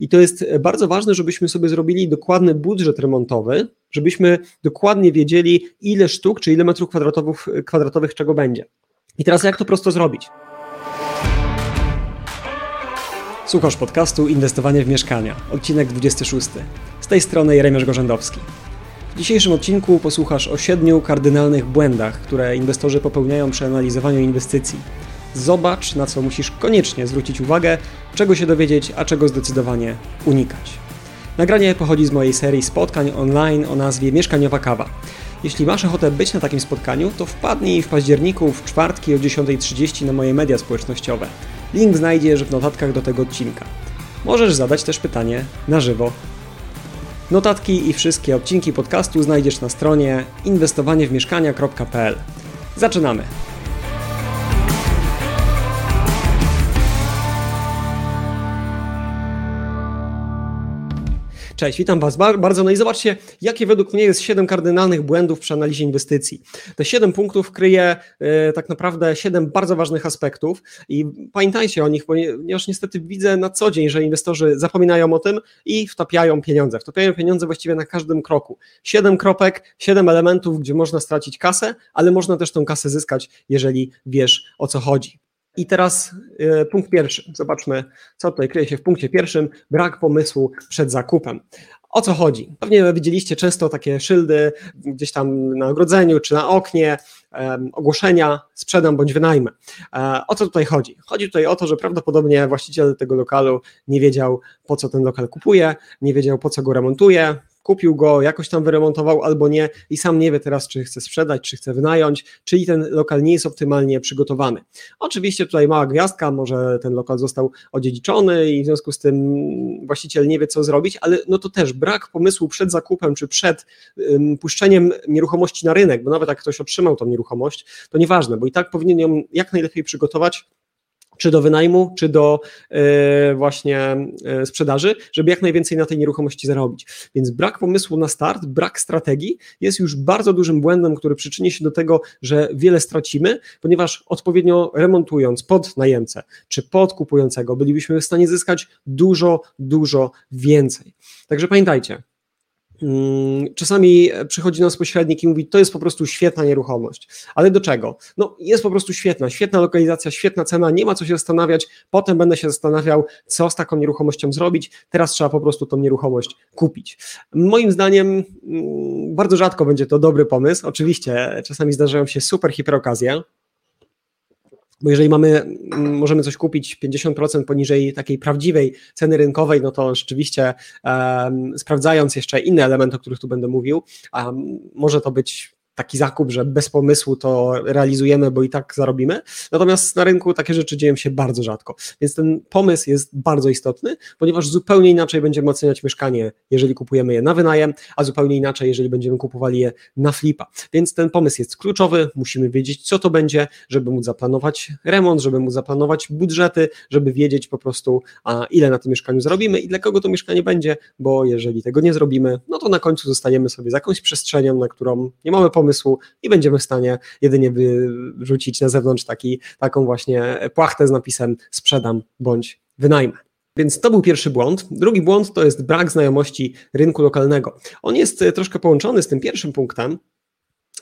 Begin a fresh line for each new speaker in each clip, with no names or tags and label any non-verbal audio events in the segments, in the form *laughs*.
I to jest bardzo ważne, żebyśmy sobie zrobili dokładny budżet remontowy, żebyśmy dokładnie wiedzieli, ile sztuk czy ile metrów kwadratowych, kwadratowych czego będzie. I teraz jak to prosto zrobić? Słuchasz podcastu Inwestowanie w mieszkania, odcinek 26. Z tej strony Jeremiasz Gorzędowski. W dzisiejszym odcinku posłuchasz o siedmiu kardynalnych błędach, które inwestorzy popełniają przy analizowaniu inwestycji. Zobacz, na co musisz koniecznie zwrócić uwagę, czego się dowiedzieć, a czego zdecydowanie unikać. Nagranie pochodzi z mojej serii spotkań online o nazwie Mieszkaniowa Kawa. Jeśli masz ochotę być na takim spotkaniu, to wpadnij w październiku w czwartki o 10.30 na moje media społecznościowe. Link znajdziesz w notatkach do tego odcinka. Możesz zadać też pytanie na żywo. Notatki i wszystkie odcinki podcastu znajdziesz na stronie inwestowaniewmieszkania.pl. Zaczynamy! Cześć, witam Was bardzo. No i zobaczcie, jakie według mnie jest 7 kardynalnych błędów przy analizie inwestycji. Te 7 punktów kryje y, tak naprawdę 7 bardzo ważnych aspektów i pamiętajcie o nich, ponieważ niestety widzę na co dzień, że inwestorzy zapominają o tym i wtapiają pieniądze. Wtapiają pieniądze właściwie na każdym kroku. 7 kropek, 7 elementów, gdzie można stracić kasę, ale można też tą kasę zyskać, jeżeli wiesz o co chodzi. I teraz y, punkt pierwszy. Zobaczmy, co tutaj kryje się w punkcie pierwszym. Brak pomysłu przed zakupem. O co chodzi? Pewnie widzieliście często takie szyldy gdzieś tam na ogrodzeniu czy na oknie, ogłoszenia sprzedam bądź wynajmę. E, o co tutaj chodzi? Chodzi tutaj o to, że prawdopodobnie właściciel tego lokalu nie wiedział, po co ten lokal kupuje, nie wiedział, po co go remontuje, kupił go, jakoś tam wyremontował albo nie i sam nie wie teraz, czy chce sprzedać, czy chce wynająć, czyli ten lokal nie jest optymalnie przygotowany. Oczywiście tutaj mała gwiazdka, może ten lokal został odziedziczony i w związku z tym właściciel nie wie, co zrobić, ale no to też brak pomysłu przed zakupem, czy przed um, puszczeniem nieruchomości na rynek, bo nawet jak ktoś otrzymał tą nieruchomość, to nieważne, bo i tak powinien ją jak najlepiej przygotować, czy do wynajmu, czy do e, właśnie e, sprzedaży, żeby jak najwięcej na tej nieruchomości zarobić. Więc brak pomysłu na start, brak strategii jest już bardzo dużym błędem, który przyczyni się do tego, że wiele stracimy, ponieważ odpowiednio remontując pod najemcę czy pod kupującego, bylibyśmy w stanie zyskać dużo, dużo więcej. Także pamiętajcie, czasami przychodzi nas pośrednik i mówi, to jest po prostu świetna nieruchomość. Ale do czego? No jest po prostu świetna, świetna lokalizacja, świetna cena, nie ma co się zastanawiać, potem będę się zastanawiał, co z taką nieruchomością zrobić, teraz trzeba po prostu tą nieruchomość kupić. Moim zdaniem mm, bardzo rzadko będzie to dobry pomysł, oczywiście czasami zdarzają się super hiperokazje, bo jeżeli mamy, mm, możemy coś kupić 50% poniżej takiej prawdziwej ceny rynkowej, no to rzeczywiście um, sprawdzając jeszcze inne elementy, o których tu będę mówił, um, może to być taki zakup, że bez pomysłu to realizujemy, bo i tak zarobimy. Natomiast na rynku takie rzeczy dzieją się bardzo rzadko. Więc ten pomysł jest bardzo istotny, ponieważ zupełnie inaczej będziemy oceniać mieszkanie, jeżeli kupujemy je na wynajem, a zupełnie inaczej, jeżeli będziemy kupowali je na flipa. Więc ten pomysł jest kluczowy, musimy wiedzieć, co to będzie, żeby móc zaplanować remont, żeby móc zaplanować budżety, żeby wiedzieć po prostu, a ile na tym mieszkaniu zrobimy i dla kogo to mieszkanie będzie, bo jeżeli tego nie zrobimy, no to na końcu zostajemy sobie z jakąś przestrzenią, na którą nie mamy pomysłu, pomysłu i będziemy w stanie jedynie wyrzucić na zewnątrz taki, taką właśnie płachtę z napisem sprzedam bądź wynajmę. Więc to był pierwszy błąd. Drugi błąd to jest brak znajomości rynku lokalnego. On jest e, troszkę połączony z tym pierwszym punktem,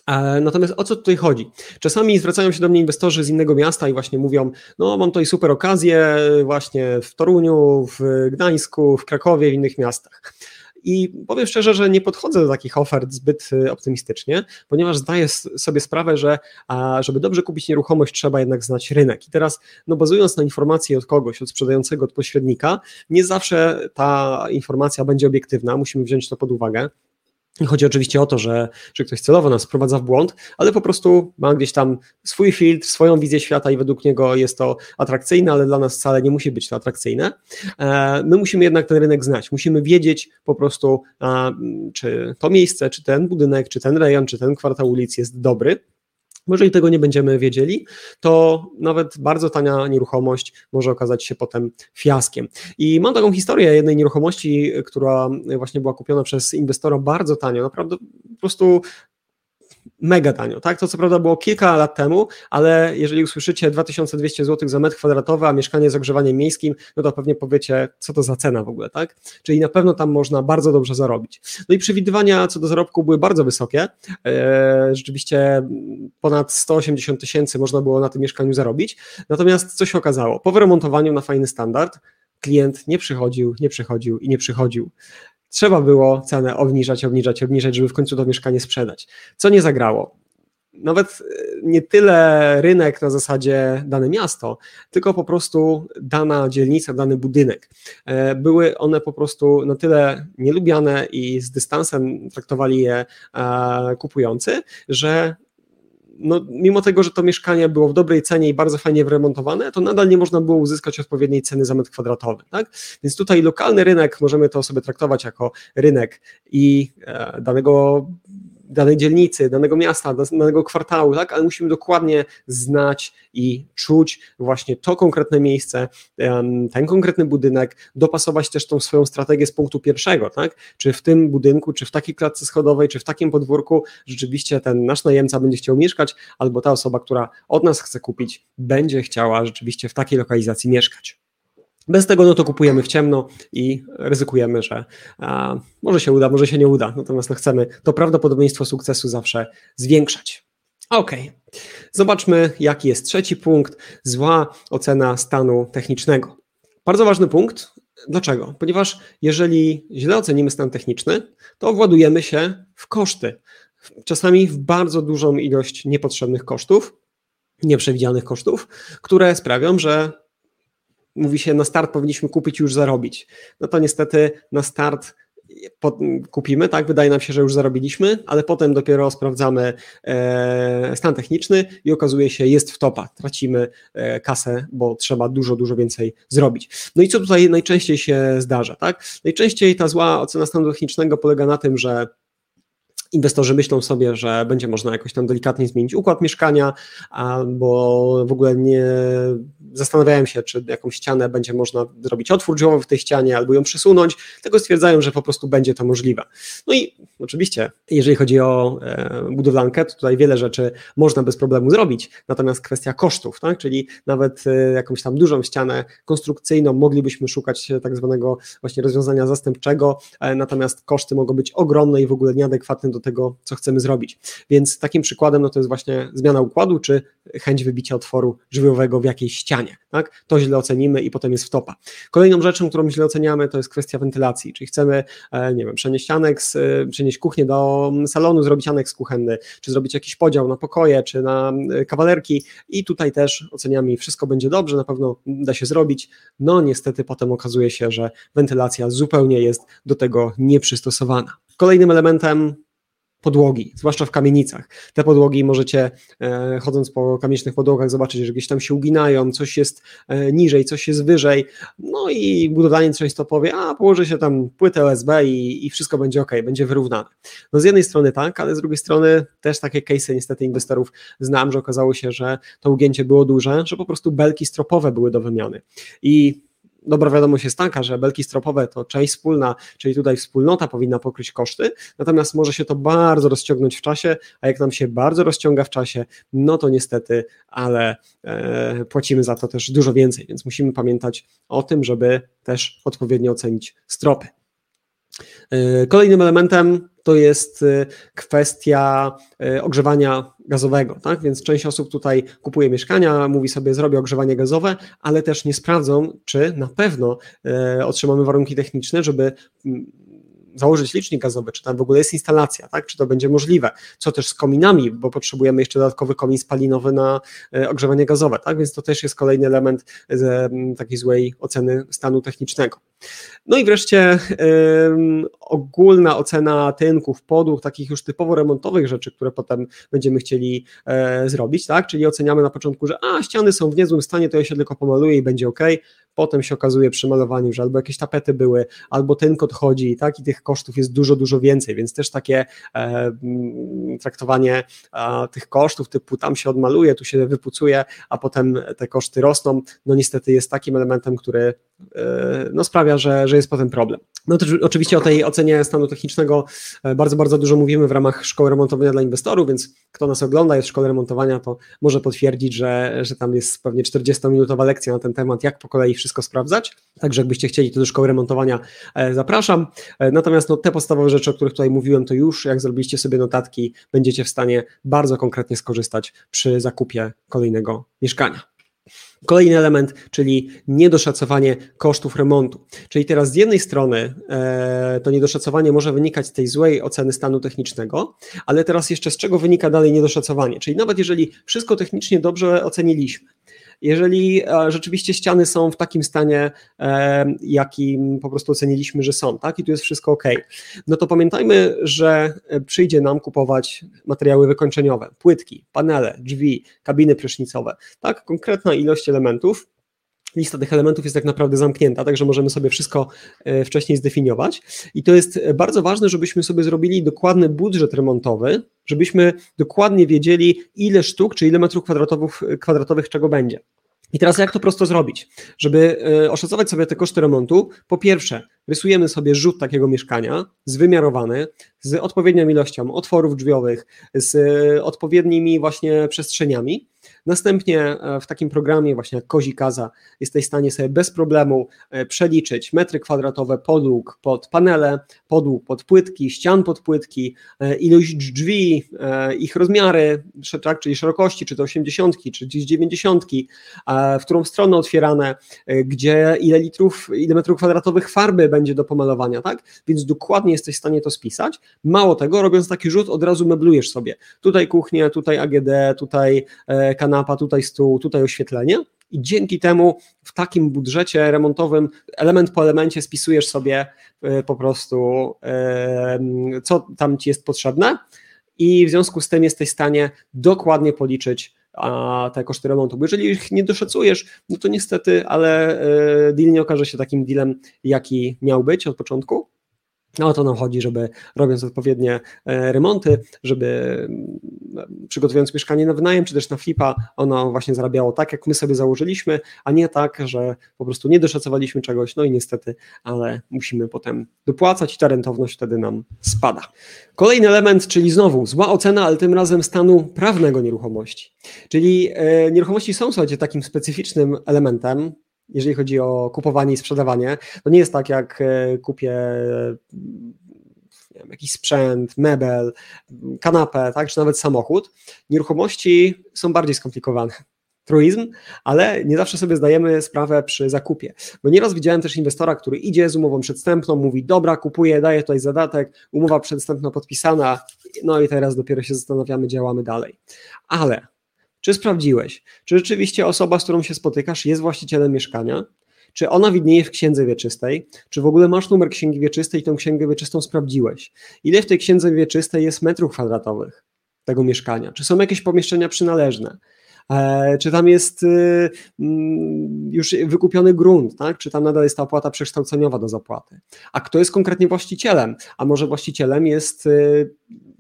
e, Natomiast o co tutaj chodzi? Czasami zwracają się do mnie inwestorzy z innego miasta i właśnie mówią: No, mam tutaj super okazję, właśnie w Toruniu, w Gdańsku, w Krakowie, w innych miastach. I powiem szczerze, że nie podchodzę do takich ofert zbyt y, optymistycznie, ponieważ zdaję sobie sprawę, że żeby dobrze kupić nieruchomość, trzeba jednak znać rynek. I teraz, no bazując na informacji od kogoś, od sprzedającego, od pośrednika, nie zawsze ta informacja będzie obiektywna, musimy wziąć to pod uwagę. Chodzi oczywiście o to, że, że ktoś celowo nas wprowadza w błąd, ale po prostu ma gdzieś tam swój filtr, swoją wizję świata i według niego jest to atrakcyjne, ale dla nas wcale nie musi być to atrakcyjne. E, my musimy jednak ten rynek znać, musimy wiedzieć po prostu, czy to miejsce, czy ten budynek, czy ten rejon, czy ten kwartał ulic jest dobry jeżeli tego nie będziemy wiedzieli, to nawet bardzo tania nieruchomość może okazać się potem fiaskiem. I mam taką historię jednej nieruchomości, która właśnie była kupiona przez inwestora bardzo tanio, naprawdę po prostu mega tanio, tak? To co prawda było kilka lat temu, ale jeżeli usłyszycie 2200 zł za metr kwadratowy, a mieszkanie z ogrzewaniem miejskim, no to pewnie powiecie, co to za cena w ogóle, tak? Czyli na pewno tam można bardzo dobrze zarobić. No i przewidywania co do zarobku były bardzo wysokie. E, rzeczywiście ponad 180 tysięcy można było na tym mieszkaniu zarobić. Natomiast co się okazało? Po wyremontowaniu na fajny standard klient nie przychodził, nie przychodził i nie przychodził trzeba było cenę obniżać, obniżać, obniżać, żeby w końcu to mieszkanie sprzedać. Co nie zagrało? Nawet e, nie tyle rynek na zasadzie dane miasto, tylko po prostu dana dzielnica, dany budynek. E, były one po prostu na tyle nielubiane i z dystansem traktowali je e, kupujący, że no, mimo tego, że to mieszkanie było w dobrej cenie i bardzo fajnie wyremontowane, to nadal nie można było uzyskać odpowiedniej ceny za metr kwadratowy. Tak? Więc tutaj lokalny rynek, możemy to sobie traktować jako rynek i e, danego danej dzielnicy, danego miasta, danego kwartału, tak? ale musimy dokładnie znać i czuć właśnie to konkretne miejsce, ten konkretny budynek, dopasować też tą swoją strategię z punktu pierwszego, tak? czy w tym budynku, czy w takiej klatce schodowej, czy w takim podwórku rzeczywiście ten nasz najemca będzie chciał mieszkać, albo ta osoba, która od nas chce kupić, będzie chciała rzeczywiście w takiej lokalizacji mieszkać. Bez tego no to kupujemy w ciemno i ryzykujemy, że a, może się uda, może się nie uda. Natomiast no chcemy to prawdopodobieństwo sukcesu zawsze zwiększać. Ok, zobaczmy, jaki jest trzeci punkt. Zła ocena stanu technicznego. Bardzo ważny punkt. Dlaczego? Ponieważ jeżeli źle ocenimy stan techniczny, to władujemy się w koszty. Czasami w bardzo dużą ilość niepotrzebnych kosztów, nieprzewidzianych kosztów, które sprawią, że mówi się, na start powinniśmy kupić i już zarobić. No to niestety na start kupimy, tak, wydaje nam się, że już zarobiliśmy, ale potem dopiero sprawdzamy e, stan techniczny i okazuje się, jest w topa, tracimy e, kasę, bo trzeba dużo, dużo więcej zrobić. No i co tutaj najczęściej się zdarza, tak? Najczęściej ta zła ocena stanu technicznego polega na tym, że inwestorzy myślą sobie, że będzie można jakoś tam delikatnie zmienić układ mieszkania, albo w ogóle nie zastanawiają się, czy jakąś ścianę będzie można zrobić otwór drzwiowy w tej ścianie, albo ją przesunąć, tego stwierdzają, że po prostu będzie to możliwe. No i oczywiście, jeżeli chodzi o e, budowlankę, to tutaj wiele rzeczy można bez problemu zrobić, natomiast kwestia kosztów, tak? czyli nawet e, jakąś tam dużą ścianę konstrukcyjną moglibyśmy szukać tak zwanego właśnie rozwiązania zastępczego, e, natomiast koszty mogą być ogromne i w ogóle nieadekwatne do tego, co chcemy zrobić. Więc takim przykładem no to jest właśnie zmiana układu, czy chęć wybicia otworu żywiołowego w jakiejś ścianie. Tak? To źle ocenimy i potem jest wtopa. Kolejną rzeczą, którą źle oceniamy, to jest kwestia wentylacji, czyli chcemy, e, nie wiem, przenieść aneks, e, przenieść kuchnię do salonu, zrobić aneks kuchenny, czy zrobić jakiś podział na pokoje, czy na e, kawalerki i tutaj też oceniamy, wszystko będzie dobrze, na pewno da się zrobić. No niestety potem okazuje się, że wentylacja zupełnie jest do tego nieprzystosowana. Kolejnym elementem podłogi, zwłaszcza w kamienicach. Te podłogi możecie, e, chodząc po kamienicznych podłogach, zobaczyć, że gdzieś tam się uginają, coś jest e, niżej, coś jest wyżej. No i budowlaniec często powie, a położy się tam płytę OSB i, i wszystko będzie ok, będzie wyrównane. No z jednej strony tak, ale z drugiej strony też takie case'y niestety inwestorów znam, że okazało się, że to ugięcie było duże, że po prostu belki stropowe były do wymiany. I dobra wiadomość jest taka, że belki stropowe to część wspólna, czyli tutaj wspólnota powinna pokryć koszty, natomiast może się to bardzo rozciągnąć w czasie, a jak nam się bardzo rozciąga w czasie, no to niestety, ale e, płacimy za to też dużo więcej, więc musimy pamiętać o tym, żeby też odpowiednio ocenić stropy. E, kolejnym elementem to jest y, kwestia y, ogrzewania gazowego, tak? Więc część osób tutaj kupuje mieszkania, mówi sobie zrobię ogrzewanie gazowe, ale też nie sprawdzą, czy na pewno y, otrzymamy warunki techniczne, żeby mm, założyć licznik gazowy, czy tam w ogóle jest instalacja, tak? czy to będzie możliwe, co też z kominami, bo potrzebujemy jeszcze dodatkowy komin spalinowy na ogrzewanie gazowe, tak? więc to też jest kolejny element takiej złej oceny stanu technicznego. No i wreszcie ogólna ocena tynków, podłóg, takich już typowo remontowych rzeczy, które potem będziemy chcieli e, zrobić, tak? Czyli oceniamy na początku, że a ściany są w niezłym stanie, to ja się tylko pomaluję i będzie ok. Potem się okazuje przy malowaniu, że albo jakieś tapety były, albo tynk odchodzi, tak? I tych kosztów jest dużo, dużo więcej, więc też takie e, traktowanie e, tych kosztów typu tam się odmaluje, tu się wypucuje, a potem te koszty rosną, no niestety jest takim elementem, który e, no sprawia, sprawia, że, że jest potem problem. No to oczywiście o tej ocenie stanu technicznego e, bardzo, bardzo dużo mówimy w ramach szkoły remontowania dla inwestorów, więc kto nas ogląda, jest w szkole remontowania, to może potwierdzić, że, że tam jest pewnie 40-minutowa lekcja na ten temat, jak po kolei wszystko sprawdzać. Także jakbyście chcieli, to do szkoły remontowania e, zapraszam. E, natomiast no, te podstawowe rzeczy, o których tutaj mówiłem, to już jak zrobiliście sobie notatki, będziecie w stanie bardzo konkretnie skorzystać przy zakupie kolejnego mieszkania. Kolejny element, czyli niedoszacowanie kosztów remontu. Czyli teraz z jednej strony e, to niedoszacowanie może wynikać z tej złej oceny stanu technicznego, ale teraz jeszcze z czego wynika dalej niedoszacowanie? Czyli nawet jeżeli wszystko technicznie dobrze oceniliśmy, jeżeli e, rzeczywiście ściany są w takim stanie, e, jakim po prostu oceniliśmy, że są, tak, i tu jest wszystko ok, no to pamiętajmy, że e, przyjdzie nam kupować materiały wykończeniowe, płytki, panele, drzwi, kabiny prysznicowe, tak, konkretna ilość elementów, lista tych elementów jest tak naprawdę zamknięta, także możemy sobie wszystko wcześniej zdefiniować. I to jest bardzo ważne, żebyśmy sobie zrobili dokładny budżet remontowy, żebyśmy dokładnie wiedzieli, ile sztuk czy ile metrów kwadratowych, kwadratowych czego będzie. I teraz jak to prosto zrobić? Żeby e, oszacować sobie te koszty remontu, po pierwsze, rysujemy sobie rzut takiego mieszkania, zwymiarowany, z odpowiednią ilością otworów drzwiowych, z odpowiednimi właśnie przestrzeniami. Następnie e, w takim programie właśnie jak Kozi Kaza jesteś w stanie sobie bez problemu e, przeliczyć metry kwadratowe podłóg pod panele, podłóg pod płytki, ścian pod płytki, e, ilość drzwi, ich rozmiary, tak, czyli szerokości, czy to 80, czy gdzieś 90, w którą stronę otwierane, gdzie ile litrów, ile metrów kwadratowych farby będzie do pomalowania, tak? Więc dokładnie jesteś w stanie to spisać. Mało tego, robiąc taki rzut, od razu meblujesz sobie. Tutaj kuchnię, tutaj AGD, tutaj kanapa, tutaj stół, tutaj oświetlenie. I dzięki temu w takim budżecie remontowym, element po elemencie, spisujesz sobie e, po prostu, e, co tam ci jest potrzebne, i w związku z tym jesteś w stanie dokładnie policzyć te koszty remontu. Bo jeżeli ich nie doszacujesz, no to niestety, ale e, deal nie okaże się takim dealem, jaki miał być od początku. No o to nam chodzi, żeby robiąc odpowiednie e, remonty, żeby mm, przygotowując mieszkanie na wynajem, czy też na flipa, ono właśnie zarabiało tak, jak my sobie założyliśmy, a nie tak, że po prostu nie doszacowaliśmy czegoś, no i niestety, ale musimy potem dopłacać i ta rentowność wtedy nam spada. Kolejny element, czyli znowu zła ocena, ale tym razem stanu prawnego nieruchomości. Czyli e, nieruchomości są, słuchajcie, takim specyficznym elementem, jeżeli chodzi o kupowanie i sprzedawanie. To nie jest tak, jak e, kupię wiem, jakiś sprzęt, mebel, kanapę, tak, czy nawet samochód. Nieruchomości są bardziej skomplikowane. *laughs* Truizm, ale nie zawsze sobie zdajemy sprawę przy zakupie. Bo nieraz widziałem też inwestora, który idzie z umową przedstępną, mówi: Dobra, kupuję, daję tutaj zadatek, umowa przedstępna podpisana, no i teraz dopiero się zastanawiamy, działamy dalej. Ale czy sprawdziłeś, czy rzeczywiście osoba, z którą się spotykasz, jest właścicielem mieszkania? Czy ona widnieje w księdze wieczystej? Czy w ogóle masz numer księgi wieczystej i tą księgę wieczystą sprawdziłeś? Ile w tej księdze wieczystej jest metrów kwadratowych tego mieszkania? Czy są jakieś pomieszczenia przynależne? E, czy tam jest y, mm, już wykupiony grunt, tak? czy tam nadal jest ta opłata przekształceniowa do zapłaty. A kto jest konkretnie właścicielem? A może właścicielem jest y,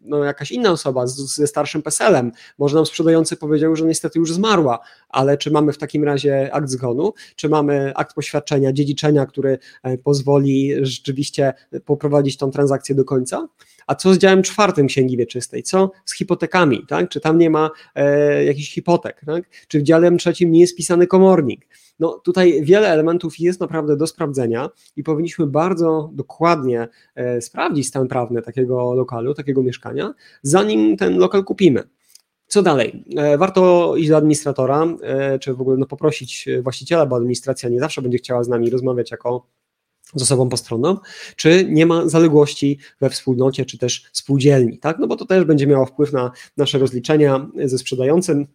no, jakaś inna osoba ze starszym PESEL-em. Może nam sprzedający powiedział, że niestety już zmarła, ale czy mamy w takim razie akt zgonu, czy mamy akt poświadczenia, dziedziczenia, który e, pozwoli rzeczywiście poprowadzić tą transakcję do końca? A co z działem czwartym Księgi Wieczystej? Co z hipotekami? Tak? Czy tam nie ma e, jakichś hipotek? Tak? Czy w dziale trzecim nie jest pisany komornik? No tutaj wiele elementów jest naprawdę do sprawdzenia i powinniśmy bardzo dokładnie e, sprawdzić stan prawny takiego lokalu, takiego mieszkania, zanim ten lokal kupimy. Co dalej? E, warto iść do administratora, e, czy w ogóle no, poprosić właściciela, bo administracja nie zawsze będzie chciała z nami rozmawiać jako z osobą postronną, czy nie ma zaległości we wspólnocie, czy też spółdzielni, tak? No bo to też będzie miało wpływ na nasze rozliczenia ze sprzedającym,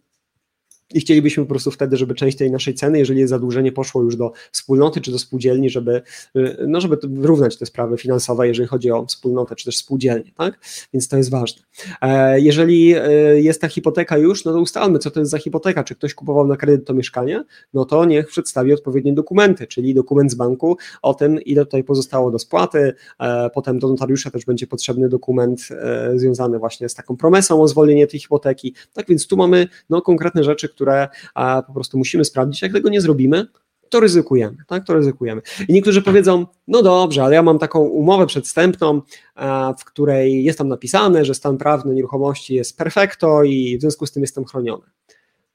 i chcielibyśmy po prostu wtedy, żeby część tej naszej ceny, jeżeli zadłużenie, poszło już do wspólnoty czy do spółdzielni, żeby, y, no żeby wyrównać te sprawy finansowe, jeżeli chodzi o wspólnotę czy też spółdzielnię, tak? Więc to jest ważne. E, jeżeli y, jest ta hipoteka już, no to ustalmy, co to jest za hipoteka. Czy ktoś kupował na kredyt to mieszkanie, no to niech przedstawi odpowiednie dokumenty, czyli dokument z banku o tym, ile tutaj pozostało do spłaty. E, potem do notariusza też będzie potrzebny dokument e, związany właśnie z taką promesą o zwolnienie tej hipoteki. Tak więc tu mamy no, konkretne rzeczy, które po prostu musimy sprawdzić. Jak tego nie zrobimy, to ryzykujemy, tak, to ryzykujemy. I niektórzy powiedzą, no dobrze, ale ja mam taką umowę przedstępną, w której jest tam napisane, że stan prawny nieruchomości jest perfekto i w związku z tym jestem chroniony.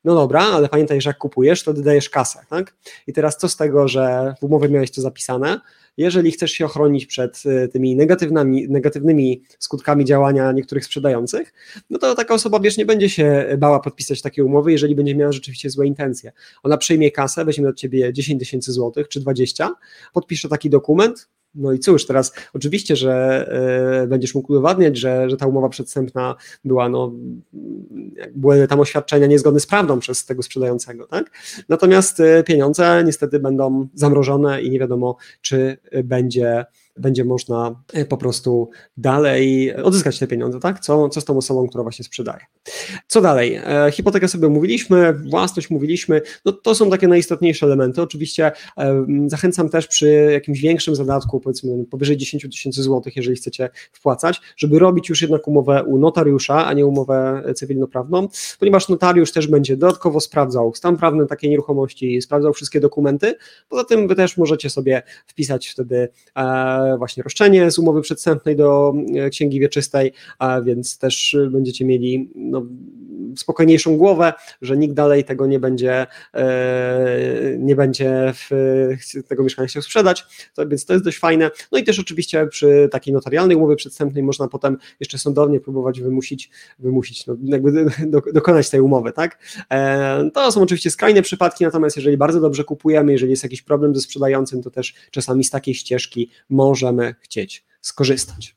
No dobra, ale pamiętaj, że jak kupujesz, to dodajesz kasę, tak? I teraz co z tego, że w umowie miałeś to zapisane? Jeżeli chcesz się ochronić przed y, tymi negatywnymi, negatywnymi skutkami działania niektórych sprzedających, no to taka osoba, wiesz, nie będzie się bała podpisać takiej umowy, jeżeli będzie miała rzeczywiście złe intencje. Ona przyjmie kasę, weźmie od ciebie 10 tysięcy złotych czy 20, podpisze taki dokument, no i cóż, teraz oczywiście, że y, będziesz mógł udowadniać, że, że ta umowa przedstępna była, no, były tam oświadczenia niezgodne z prawdą przez tego sprzedającego, tak? Natomiast y, pieniądze niestety będą zamrożone i nie wiadomo, czy będzie będzie można e, po prostu dalej odzyskać te pieniądze, tak? Co, co z tą osobą, która właśnie sprzedaje. Co dalej? E, hipotekę sobie mówiliśmy, własność mówiliśmy, no to są takie najistotniejsze elementy. Oczywiście e, zachęcam też przy jakimś większym zadatku, powiedzmy powyżej 10 tysięcy złotych, jeżeli chcecie wpłacać, żeby robić już jednak umowę u notariusza, a nie umowę cywilnoprawną, ponieważ notariusz też będzie dodatkowo sprawdzał stan prawny takiej nieruchomości, sprawdzał wszystkie dokumenty. Poza tym wy też możecie sobie wpisać wtedy właśnie roszczenie z umowy przedstępnej do e, księgi wieczystej, a więc też będziecie mieli no, spokojniejszą głowę, że nikt dalej tego nie będzie, e, nie będzie w, tego mieszkania chciał sprzedać, to, więc to jest dość fajne. No i też oczywiście przy takiej notarialnej umowie przedstępnej można potem jeszcze sądownie próbować wymusić, wymusić no, jakby do, dokonać tej umowy, tak? E, to są oczywiście skrajne przypadki, natomiast jeżeli bardzo dobrze kupujemy, jeżeli jest jakiś problem ze sprzedającym, to też czasami z takiej ścieżki możemy chcieć skorzystać.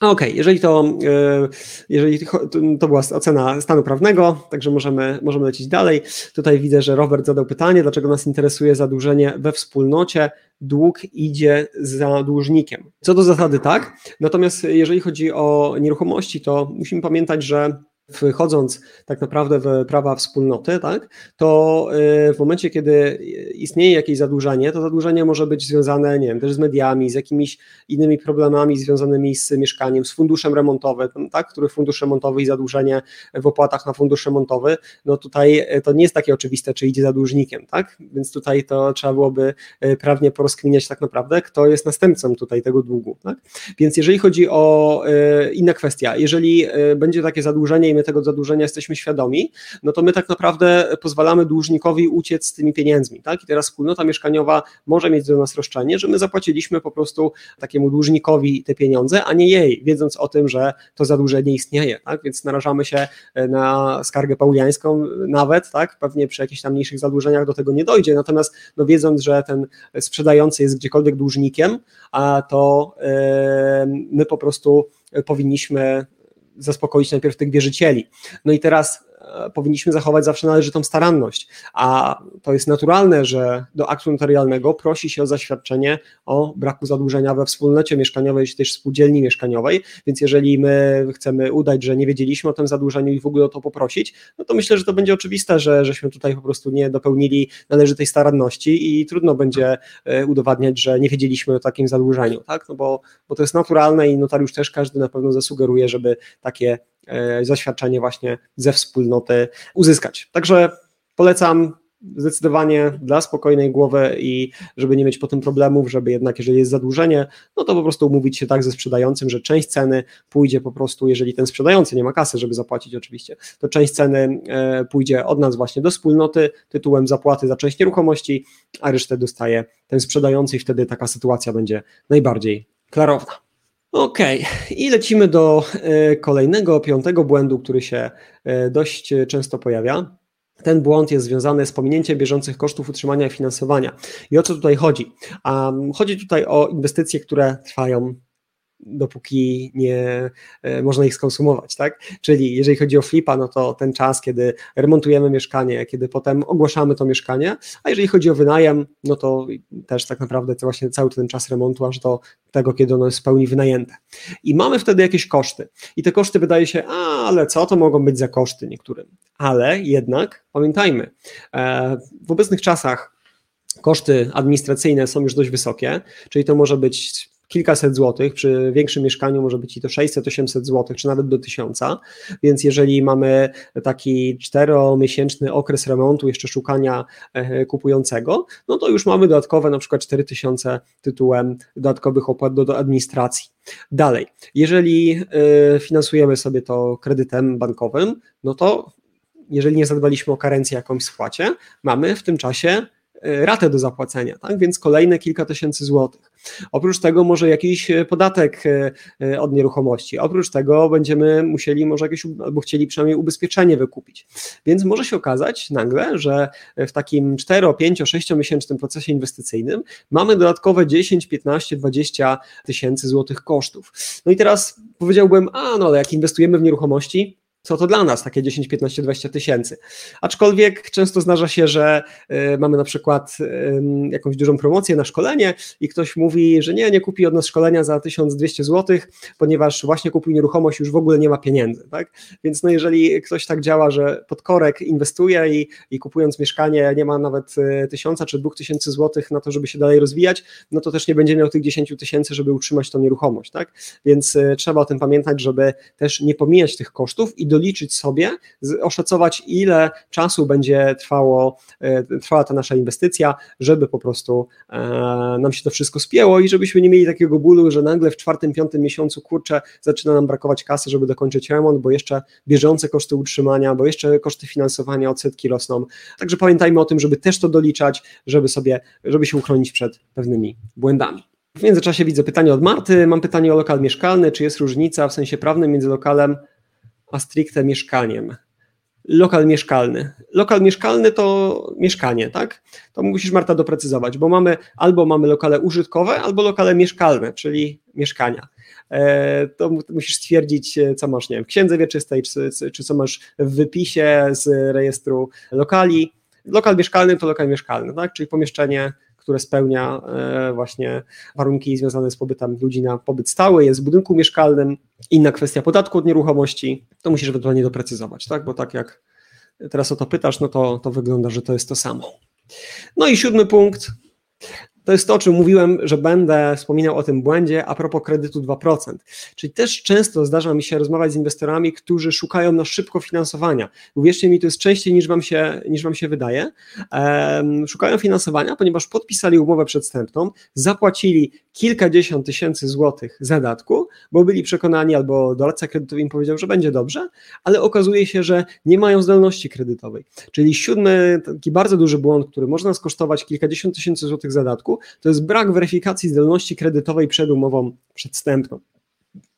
Okej, okay, jeżeli to, e, jeżeli to była ocena stanu prawnego, także możemy, możemy lecieć dalej. Tutaj widzę, że Robert zadał pytanie, dlaczego nas interesuje zadłużenie we wspólnocie, dług idzie za dłużnikiem. Co do zasady tak, natomiast jeżeli chodzi o nieruchomości, to musimy pamiętać, że wchodząc tak naprawdę w prawa wspólnoty, tak, to y, w momencie, kiedy istnieje jakieś zadłużenie, to zadłużenie może być związane, nie wiem, też z mediami, z jakimiś innymi problemami związanymi z mieszkaniem, z funduszem remontowym, tak, który fundusz remontowy i zadłużenie w opłatach na fundusz remontowy, no tutaj y, to nie jest takie oczywiste, czy idzie za dłużnikiem, tak, więc tutaj to trzeba byłoby y, prawnie porozkminiać tak naprawdę, kto jest następcą tutaj tego długu, tak, więc jeżeli chodzi o inna kwestia, jeżeli będzie takie zadłużenie my tego zadłużenia jesteśmy świadomi, no to my tak naprawdę pozwalamy dłużnikowi uciec z tymi pieniędzmi. Tak? I teraz wspólnota mieszkaniowa może mieć do nas roszczenie, że my zapłaciliśmy po prostu takiemu dłużnikowi te pieniądze, a nie jej, wiedząc o tym, że to zadłużenie istnieje. Tak? Więc narażamy się e, na skargę pauliańską nawet, tak? pewnie przy jakichś tam mniejszych zadłużeniach do tego nie dojdzie, natomiast no, wiedząc, że ten sprzedający jest gdziekolwiek dłużnikiem, a to yy, my po prostu powinniśmy zaspokoić najpierw tych wierzycieli. No i teraz powinniśmy zachować zawsze należytą staranność, a to jest naturalne, że do aktu notarialnego prosi się o zaświadczenie o braku zadłużenia we wspólnocie mieszkaniowej czy też spółdzielni mieszkaniowej, więc jeżeli my chcemy udać, że nie wiedzieliśmy o tym zadłużeniu i w ogóle o to poprosić, no to myślę, że to będzie oczywiste, że żeśmy tutaj po prostu nie dopełnili należytej staranności i trudno będzie e, udowadniać, że nie wiedzieliśmy o takim zadłużeniu, tak? No bo, bo to jest naturalne i notariusz też każdy na pewno zasugeruje, żeby takie E, zaświadczenie właśnie ze wspólnoty uzyskać. Także polecam zdecydowanie dla spokojnej głowy i żeby nie mieć potem problemów, żeby jednak jeżeli jest zadłużenie, no to po prostu umówić się tak ze sprzedającym, że część ceny pójdzie po prostu, jeżeli ten sprzedający nie ma kasy, żeby zapłacić oczywiście, to część ceny e, pójdzie od nas właśnie do wspólnoty tytułem zapłaty za część nieruchomości, a resztę dostaje ten sprzedający i wtedy taka sytuacja będzie najbardziej klarowna. Okay. i lecimy do e, kolejnego, piątego błędu, który się e, dość często pojawia. Ten błąd jest związany z pominięciem bieżących kosztów utrzymania i finansowania. I o co tutaj chodzi? Um, chodzi tutaj o inwestycje, które trwają dopóki nie e, można ich skonsumować, tak? Czyli jeżeli chodzi o flipa, no to ten czas, kiedy remontujemy mieszkanie, kiedy potem ogłaszamy to mieszkanie, a jeżeli chodzi o wynajem, no to też tak naprawdę to właśnie cały ten czas remontu aż do tego, kiedy ono jest w pełni wynajęte. I mamy wtedy jakieś koszty. I te koszty wydaje się, a ale co to mogą być za koszty niektórym. Ale jednak pamiętajmy, e, w obecnych czasach koszty administracyjne są już dość wysokie, czyli to może być kilkaset złotych, przy większym mieszkaniu może być i to 600-800 złotych, czy nawet do 1000, więc jeżeli mamy taki czteromiesięczny okres remontu, jeszcze szukania e, kupującego, no to już mamy dodatkowe na przykład 4000 tytułem dodatkowych opłat do, do administracji. Dalej, jeżeli e, finansujemy sobie to kredytem bankowym, no to jeżeli nie zadbaliśmy o karencję jakąś spłacie, mamy w tym czasie ratę do zapłacenia, tak? więc kolejne kilka tysięcy złotych. Oprócz tego może jakiś e, podatek e, od nieruchomości, oprócz tego będziemy musieli może jakieś, albo chcieli przynajmniej ubezpieczenie wykupić. Więc może się okazać nagle, że w takim 4, 5, 6 miesięcznym procesie inwestycyjnym mamy dodatkowe 10, 15, 20 tysięcy złotych kosztów. No i teraz powiedziałbym, a no ale jak inwestujemy w nieruchomości, co to dla nas, takie 10, 15, 20 tysięcy. Aczkolwiek często zdarza się, że y, mamy na przykład y, jakąś dużą promocję na szkolenie i ktoś mówi, że nie, nie kupi od nas szkolenia za 1200 zł, ponieważ właśnie kupił nieruchomość już w ogóle nie ma pieniędzy. Tak? Więc no jeżeli ktoś tak działa, że pod korek inwestuje i, i kupując mieszkanie nie ma nawet y, tysiąca czy dwóch tysięcy złotych na to, żeby się dalej rozwijać, no to też nie będzie miał tych 10 tysięcy, żeby utrzymać tą nieruchomość. Tak? Więc trzeba o tym pamiętać, żeby też nie pomijać tych kosztów i doliczyć sobie, oszacować ile czasu będzie trwało, e, trwała ta nasza inwestycja, żeby po prostu e, nam się to wszystko spięło i żebyśmy nie mieli takiego bólu, że nagle w czwartym, piątym miesiącu, kurczę, zaczyna nam brakować kasy, żeby dokończyć remont, bo jeszcze bieżące koszty utrzymania, bo jeszcze koszty finansowania, odsetki rosną. Także pamiętajmy o tym, żeby też to doliczać, żeby sobie, żeby się uchronić przed pewnymi błędami. W międzyczasie widzę pytanie od Marty. Mam pytanie o lokal mieszkalny. Czy jest różnica w sensie prawnym między lokalem a stricte mieszkaniem. Lokal mieszkalny. Lokal mieszkalny to mieszkanie, tak? To musisz Marta doprecyzować, bo mamy albo mamy lokale użytkowe, albo lokale mieszkalne, czyli mieszkania. E, to musisz stwierdzić, e, co masz, nie wiem, w księdze wieczystej, czy, czy co masz w wypisie z rejestru lokali. Lokal mieszkalny to lokal mieszkalny, tak? Czyli pomieszczenie które spełnia e, właśnie warunki związane z pobytem ludzi na pobyt stały, jest w budynku mieszkalnym. Inna kwestia podatku od nieruchomości, to musisz ewentualnie doprecyzować, tak? Bo tak jak teraz o to pytasz, no to, to wygląda, że to jest to samo. No i siódmy punkt, to jest to, o czym mówiłem, że będę wspominał o tym błędzie a propos kredytu 2%. Czyli też często zdarza mi się rozmawiać z inwestorami, którzy szukają na szybko finansowania. Uwierzcie mi, to jest częściej niż wam się, niż wam się wydaje. Szukają finansowania, ponieważ podpisali umowę przedstępną, zapłacili kilkadziesiąt tysięcy złotych zadatku, bo byli przekonani albo doradca kredytowy im powiedział, że będzie dobrze, ale okazuje się, że nie mają zdolności kredytowej. Czyli siódmy, taki bardzo duży błąd, który można skosztować kilkadziesiąt tysięcy złotych zadatku, to jest brak weryfikacji zdolności kredytowej przed umową przedstępną.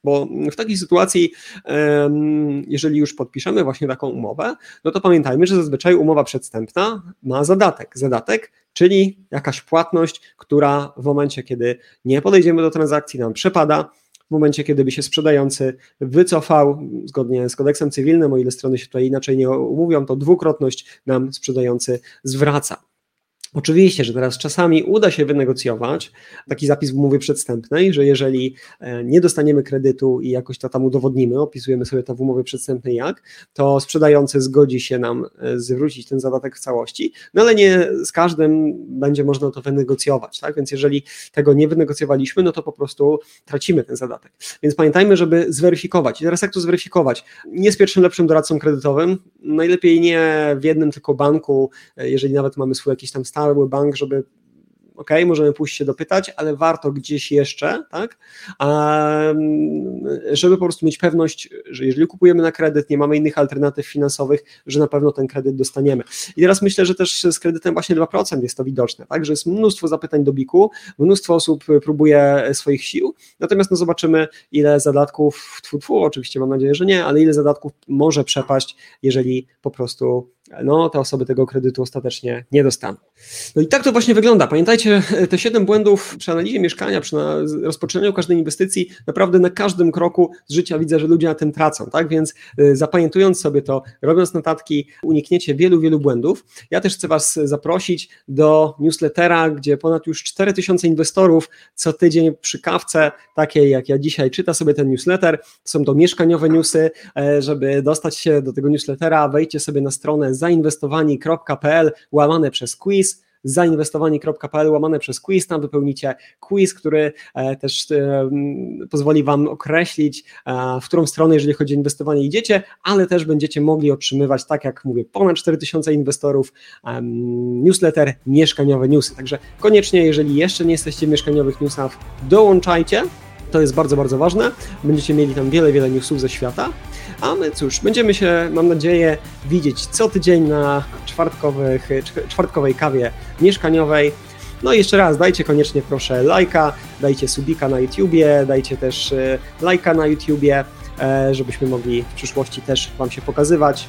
Bo w takiej sytuacji, jeżeli już podpiszemy właśnie taką umowę, no to pamiętajmy, że zazwyczaj umowa przedstępna ma zadatek. Zadatek, czyli jakaś płatność, która w momencie, kiedy nie podejdziemy do transakcji, nam przepada, w momencie, kiedy by się sprzedający wycofał, zgodnie z kodeksem cywilnym, o ile strony się tutaj inaczej nie umówią, to dwukrotność nam sprzedający zwraca. Oczywiście, że teraz czasami uda się wynegocjować taki zapis w umowie przedstępnej, że jeżeli e, nie dostaniemy kredytu i jakoś to tam udowodnimy, opisujemy sobie to w umowie przedstępnej jak, to sprzedający zgodzi się nam e, zwrócić ten zadatek w całości, no ale nie z każdym będzie można to wynegocjować, tak? Więc jeżeli tego nie wynegocjowaliśmy, no to po prostu tracimy ten zadatek. Więc pamiętajmy, żeby zweryfikować. I teraz jak to zweryfikować? Nie z pierwszym lepszym doradcą kredytowym, najlepiej nie w jednym tylko banku, e, jeżeli nawet mamy swój jakiś tam stały cały bank, żeby ok, możemy pójść się dopytać, ale warto gdzieś jeszcze, tak, żeby po prostu mieć pewność, że jeżeli kupujemy na kredyt, nie mamy innych alternatyw finansowych, że na pewno ten kredyt dostaniemy. I teraz myślę, że też z kredytem właśnie 2% jest to widoczne, tak, że jest mnóstwo zapytań do BIK-u, mnóstwo osób próbuje swoich sił, natomiast no zobaczymy, ile zadatków, tfu, tfu, oczywiście mam nadzieję, że nie, ale ile zadatków może przepaść, jeżeli po prostu no te osoby tego kredytu ostatecznie nie dostaną. No i tak to właśnie wygląda. Pamiętajcie, te siedem błędów przy analizie mieszkania, przy rozpoczynaniu każdej inwestycji, naprawdę na każdym kroku z życia widzę, że ludzie na tym tracą, tak? Więc y, zapamiętując sobie to, robiąc notatki, unikniecie wielu, wielu błędów. Ja też chcę Was zaprosić do newslettera, gdzie ponad już 4000 inwestorów co tydzień przy kawce, takiej jak ja dzisiaj, czyta sobie ten newsletter. Są to mieszkaniowe newsy. E, żeby dostać się do tego newslettera, wejdźcie sobie na stronę zainwestowani.pl łamane przez quiz, zainwestowani.pl łamane przez quiz, tam wypełnicie quiz, który też pozwoli Wam określić, w którą stronę, jeżeli chodzi o inwestowanie idziecie, ale też będziecie mogli otrzymywać, tak jak mówię, ponad 4000 inwestorów, newsletter Mieszkaniowe Newsy. Także koniecznie, jeżeli jeszcze nie jesteście w mieszkaniowych newsach, dołączajcie. To jest bardzo, bardzo ważne. Będziecie mieli tam wiele, wiele newsów ze świata. A my cóż, będziemy się, mam nadzieję, widzieć co tydzień na czwartkowych, czwartkowej kawie mieszkaniowej. No i jeszcze raz, dajcie koniecznie proszę lajka, dajcie subika na YouTubie, dajcie też e, lajka na YouTubie, e, żebyśmy mogli w przyszłości też Wam się pokazywać.